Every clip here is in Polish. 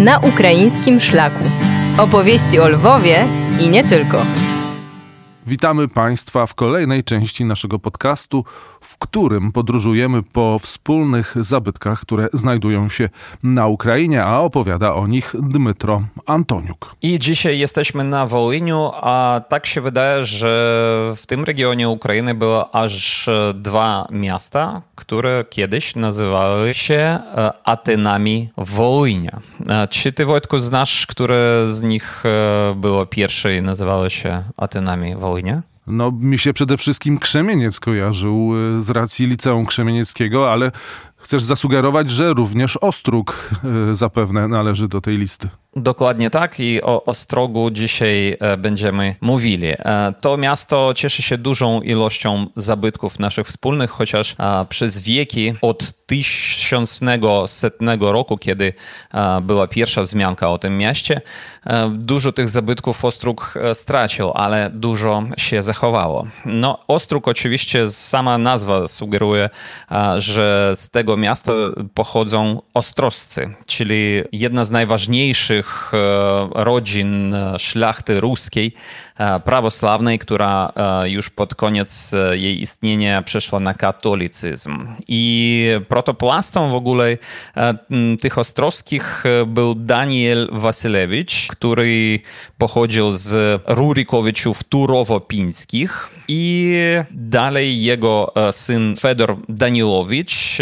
na ukraińskim szlaku. Opowieści o Lwowie i nie tylko. Witamy Państwa w kolejnej części naszego podcastu, w którym podróżujemy po wspólnych zabytkach, które znajdują się na Ukrainie, a opowiada o nich Dmytro Antoniuk. I dzisiaj jesteśmy na Wołyniu, a tak się wydaje, że w tym regionie Ukrainy było aż dwa miasta, które kiedyś nazywały się e, Atenami Wołynia. E, czy ty, Wojtku, znasz, które z nich e, było pierwsze i nazywały się Atenami Wołynia? No, mi się przede wszystkim Krzemieniec kojarzył z racji Liceum Krzemienieckiego, ale chcesz zasugerować, że również Ostróg zapewne należy do tej listy. Dokładnie tak i o Ostrogu dzisiaj e, będziemy mówili. E, to miasto cieszy się dużą ilością zabytków naszych wspólnych, chociaż e, przez wieki od 1100 roku, kiedy była pierwsza wzmianka o tym mieście, dużo tych zabytków Ostróg stracił, ale dużo się zachowało. No, Ostróg oczywiście, sama nazwa sugeruje, że z tego miasta pochodzą Ostroscy, czyli jedna z najważniejszych E, rodzin e, szlachty ruskiej, e, prawosławnej, która już pod koniec jej istnienia przeszła na katolicyzm. I protoplastą w ogóle tych ostrowskich był Daniel Wasylewicz, który pochodził z Rurikowiczów Turowo-Pińskich i dalej jego syn Fedor Danilowicz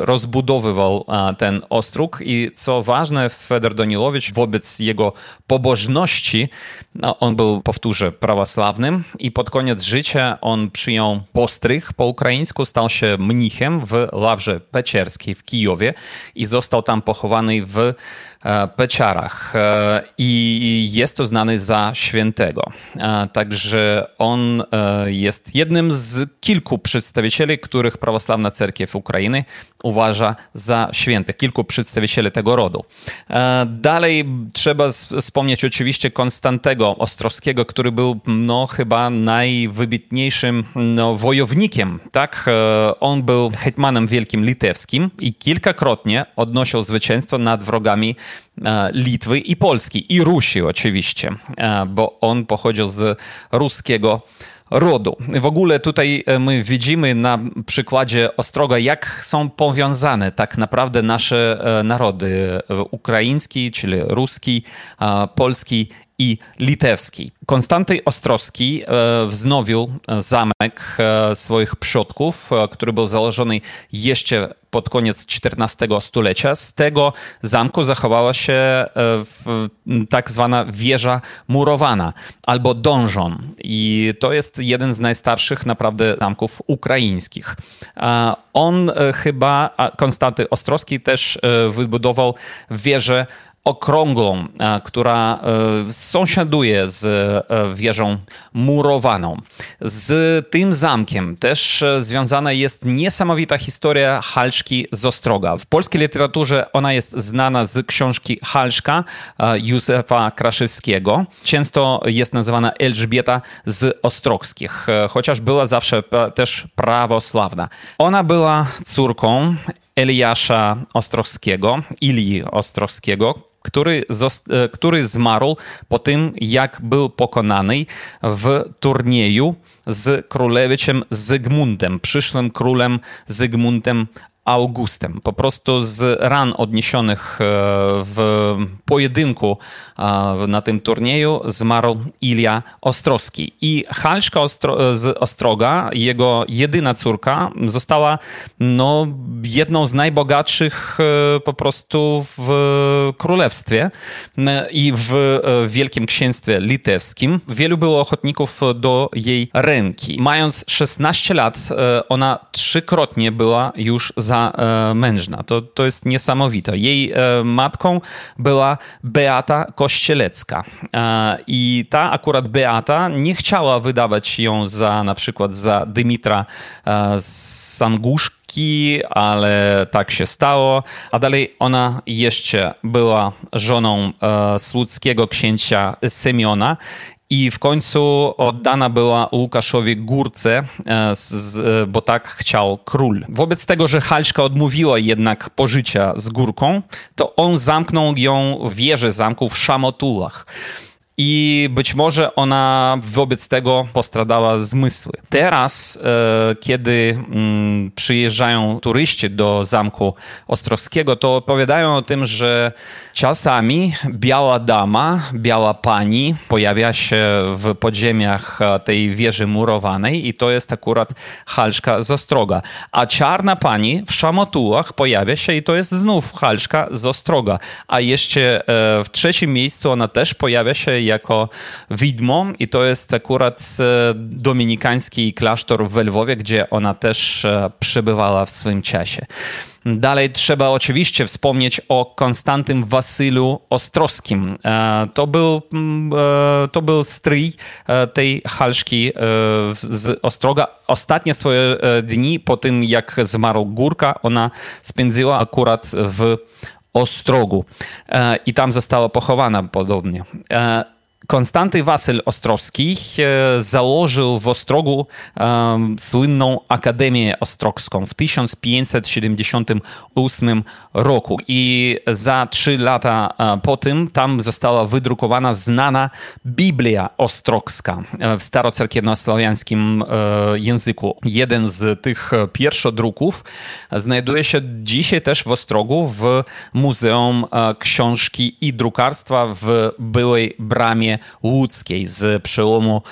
rozbudowywał ten ostróg i co ważne, Fedor Danilowicz wobec jego pobożności, no, on był, powtórzę, prawosławnym i pod koniec życia on przyjął postrych po ukraińsku, stał się mnichem w Lawrze Peczerskiej w Kijowie i został tam pochowany w E, Peciarach e, i jest to znany za świętego. E, także on jest jednym z kilku przedstawicieli, których prawosławna cerkiew Ukrainy uważa za świętych, kilku przedstawicieli tego rodu. Dalej trzeba wspomnieć oczywiście Konstantego Ostrowskiego, który był no, chyba najwybitniejszym no, wojownikiem. Tak? On był hetmanem wielkim litewskim i kilkakrotnie odnosił zwycięstwo nad wrogami E, Litwy i Polski i Rusi oczywiście, e, bo on pochodził z ruskiego rodu. W ogóle tutaj e, my widzimy na przykładzie Ostroga, jak są powiązane tak naprawdę nasze narody ukraiński, czyli ruski, polski i litewski. Konstanty Ostrowski wznowił zamek swoich przodków, który był założony jeszcze pod koniec XIV stulecia. Z tego zamku zachowała się e, tak zwana wieża murowana albo donżon. I to jest jeden z najstarszych naprawdę zamków ukraińskich. On e, chyba, Konstanty Ostrowski też e, wybudował wieżę okrągłą, e, która e, sąsiaduje z e, wieżą murowaną. Z tym zamkiem też związana jest niesamowita historia Halszki z Ostroga. W polskiej literaturze ona jest znana z książki Halszka Józefa Kraszewskiego. Często jest nazywana Elżbieta z Ostrogskich, chociaż była zawsze też prawosławna. Ona była córką Eliasza Ostrowskiego, Ilii Ostrowskiego, który, e, który zmarł po tym, jak był pokonany w turnieju z królewiciem Zygmuntem, przyszłym królem Zygmuntem Augustem. Po prostu z ran odniesionych e, w pojedynku e, na tym turnieju zmarł Ilia Ostrowski. I Halszka Ostro z Ostroga, jego jedyna córka, została no, jedną z najbogatszych e, po prostu w królestwie i w Wielkim Księstwie Litewskim. Wielu było ochotników do jej ręki. Mając 16 lat, ona trzykrotnie była już za E, mężna. To, to jest niesamowite. Jej e, matką była Beata Kościelecka. E, I ta akurat Beata nie chciała wydawać ją za na przykład za Dymitra Sanguszka, ale tak się stało. A dalej ona jeszcze była żoną e, słudzkiego księcia Semiona i w końcu oddana była Łukaszowi Górce, bo tak chciał król. Wobec tego, że Halszka odmówiła jednak pożycia z Górką, to on zamknął ją w wieży zamku w Szamotulach i być może ona wobec tego postradała zmysły. Teraz, e, kiedy mm, przyjeżdżają turyści do Zamku Ostrowskiego, to opowiadają o tym, że czasami biała dama, biała pani pojawia się w podziemiach e, tej wieży murowanej i to jest akurat Halszka z Ostroga. A czarna pani w szamotułach pojawia się i to jest znów Halszka z Ostroga. A jeszcze e, w trzecim miejscu ona też pojawia się jako widmo i to jest akurat e, dominikański klasztor w Lwowie, gdzie ona też e, przebywała w swoim czasie. Dalej trzeba oczywiście wspomnieć o Konstantym Wasylu Ostrowskim. E, to był, to był stryj tej halszki z Ostroga. Ostatnie swoje dni po tym, jak zmarł Górka, ona spędziła akurat w Ostrogu i tam została pochowana podobnie. Konstanty Wasyl Ostrowski e, założył w Ostrogu um, słynną Akademię Ostrogską w 1578 roku i za trzy lata e, po tym tam została wydrukowana znana Biblia Ostrogska e, w starocerkiewnosłowiańskim języku. Jeden z tych pierwszodruków znajduje się dzisiaj też w Ostrogu w Muzeum Książki i Drukarstwa w byłej bramie łódzkiej z przełomu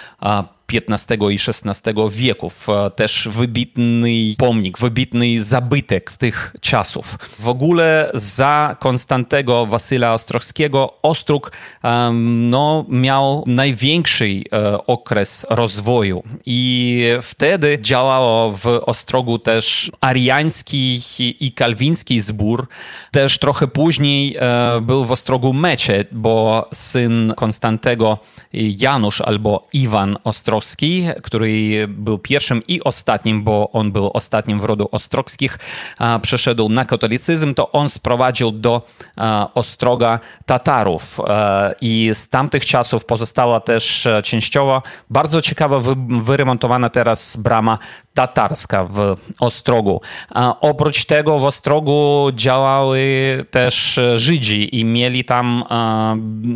XV i XVI wieków. Też wybitny pomnik, wybitny zabytek z tych czasów. W ogóle za Konstantego Wasyla Ostrowskiego Ostróg no, miał największy e, okres rozwoju i wtedy działało w Ostrogu też ariański i kalwiński zbór. Też trochę później e, był w Ostrogu meczet, bo syn Konstantego Janusz albo Iwan Ostrowski Ostrowski, który był pierwszym i ostatnim, bo on był ostatnim w rodu Ostrowskich, przeszedł na katolicyzm, to on sprowadził do Ostroga Tatarów i z tamtych czasów pozostała też częściowo bardzo ciekawa, wyremontowana teraz brama tatarska w Ostrogu. Oprócz tego w Ostrogu działały też Żydzi i mieli tam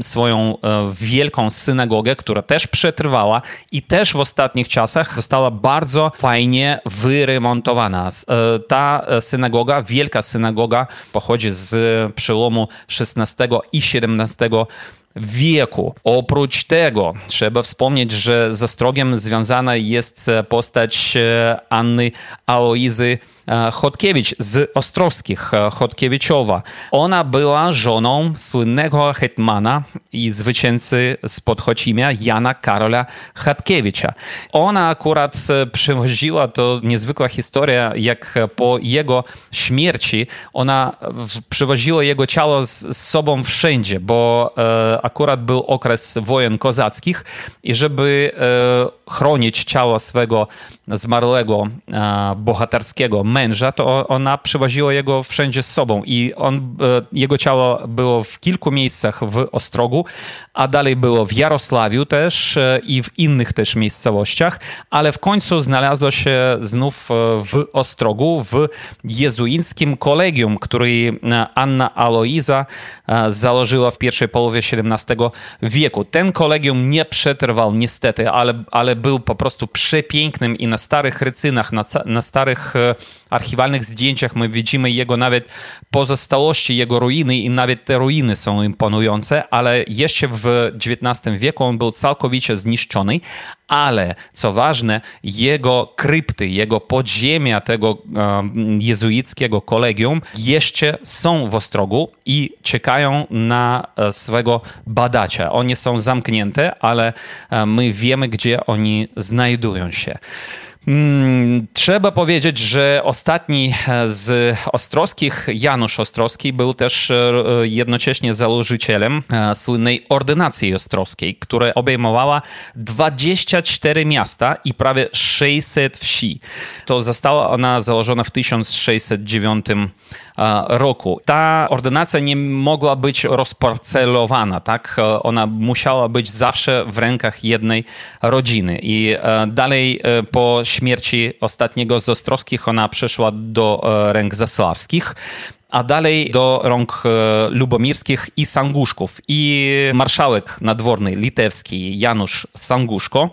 swoją wielką synagogę, która też przetrwała i też w ostatnich czasach została bardzo fajnie wyremontowana. E, ta synagoga, wielka synagoga, pochodzi z przełomu XVI i XVII wieku. Oprócz tego trzeba wspomnieć, że ze Strogiem związana jest postać e, Anny Aloizy E, Chodkiewicz z Ostrowskich, e, Chodkiewiczowa. Ona była żoną słynnego hetmana i zwycięzcy z Podchocimia Jana Karola Chodkiewicza. Ona akurat e, przywoziła, to niezwykła historia, jak po jego śmierci ona przywoziła jego ciało z, sobą wszędzie, bo akurat był okres wojen kozackich i żeby chronić ciało swego zmarłego bohaterskiego męża, to ona przywoziła jego wszędzie z sobą i on, e, jego ciało było w kilku miejscach w Ostrogu, a dalej było w Jarosławiu też e, i w innych też miejscowościach, ale w końcu znalazło się znów e, w Ostrogu, w jezuickim kolegium, który Anna Aloiza założyła w pierwszej połowie XVII wieku. Ten kolegium nie przetrwał niestety, ale, ale był po prostu przepięknym i na starych rycynach, na, na starych archiwalnych zdjęciach my widzimy jego nawet pozostałości, jego ruiny i nawet te ruiny są imponujące, ale jeszcze w XIX wieku on był całkowicie zniszczony, ale co ważne, jego krypty, jego podziemia tego jezuickiego kolegium jeszcze są w Ostrogu i czekają na e, swego badacza. One są zamknięte, ale e, my wiemy, gdzie oni znajdują się. Mm, trzeba powiedzieć, że ostatni e, z Ostrowskich, Janusz Ostrowski, był też e, jednocześnie założycielem e, słynnej ordynacji ostrowskiej, która obejmowała 24 miasta i prawie 600 wsi. To została ona założona w 1609 roku. Ta ordynacja nie mogła być rozparcelowana, tak? Ona musiała być zawsze w rękach jednej rodziny. I dalej po śmierci ostatniego z Ostrowskich ona przeszła do ręk Zasławskich a dalej do rąk e, lubomirskich i Sanguszków. I marszałek nadworny litewski Janusz Sanguszko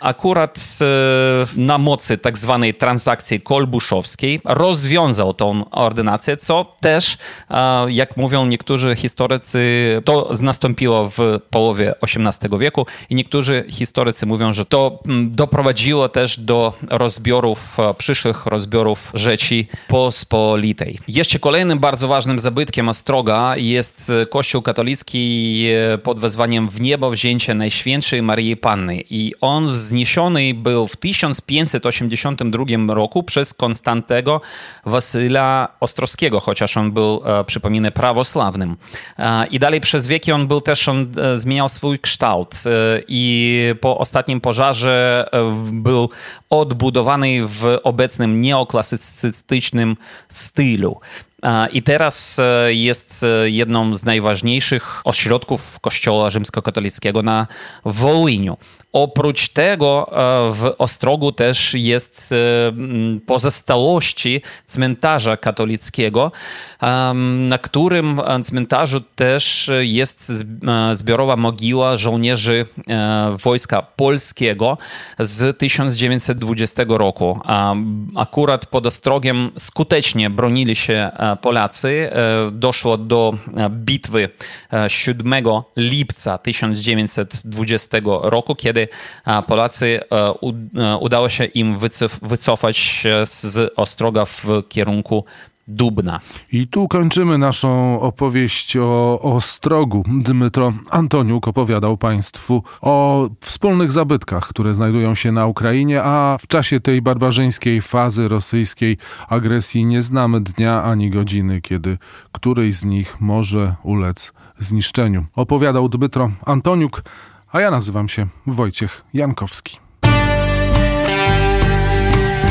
akurat e, na mocy tak zwanej transakcji kolbuszowskiej rozwiązał tą ordynację, co też, e, jak mówią niektórzy historycy, to nastąpiło w połowie XVIII wieku i niektórzy historycy mówią, że to doprowadziło też do rozbiorów, przyszłych rozbiorów Rzeci Pospolitej. Jeszcze kolejnym bardzo ważnym zabytkiem Ostroga jest Kościół katolicki pod wezwaniem W niebo wzięcie Najświętszej Maryi Panny. I on wzniesiony był w 1582 roku przez Konstantego Wasyla Ostrowskiego, chociaż on był, e, przypominę, prawosławnym. E, I dalej przez wieki on był też, on e, zmieniał swój kształt i po ostatnim pożarze był odbudowany w obecnym neoklasystycznym stylu. I teraz e, jest e, jedną z najważniejszych ośrodków Kościoła rzymskokatolickiego na Wołyniu. Oprócz tego e, w Ostrogu też jest pozostałości cmentarza katolickiego, na którym cmentarzu też jest zbiorowa mogiła żołnierzy Wojska Polskiego z 1920 roku. Akurat pod Ostrogiem skutecznie bronili się Polacy. Doszło do bitwy 7 lipca 1920 roku, kiedy Polacy udało się im wycofać z Ostroga w kierunku Dubna. I tu kończymy naszą opowieść o Ostrogu. Dmytro Antoniuk opowiadał Państwu o wspólnych zabytkach, które znajdują się na Ukrainie, a w czasie tej barbarzyńskiej fazy rosyjskiej agresji nie znamy dnia ani godziny, kiedy któryś z nich może ulec zniszczeniu. Opowiadał Dmytro Antoniuk, a ja nazywam się Wojciech Jankowski.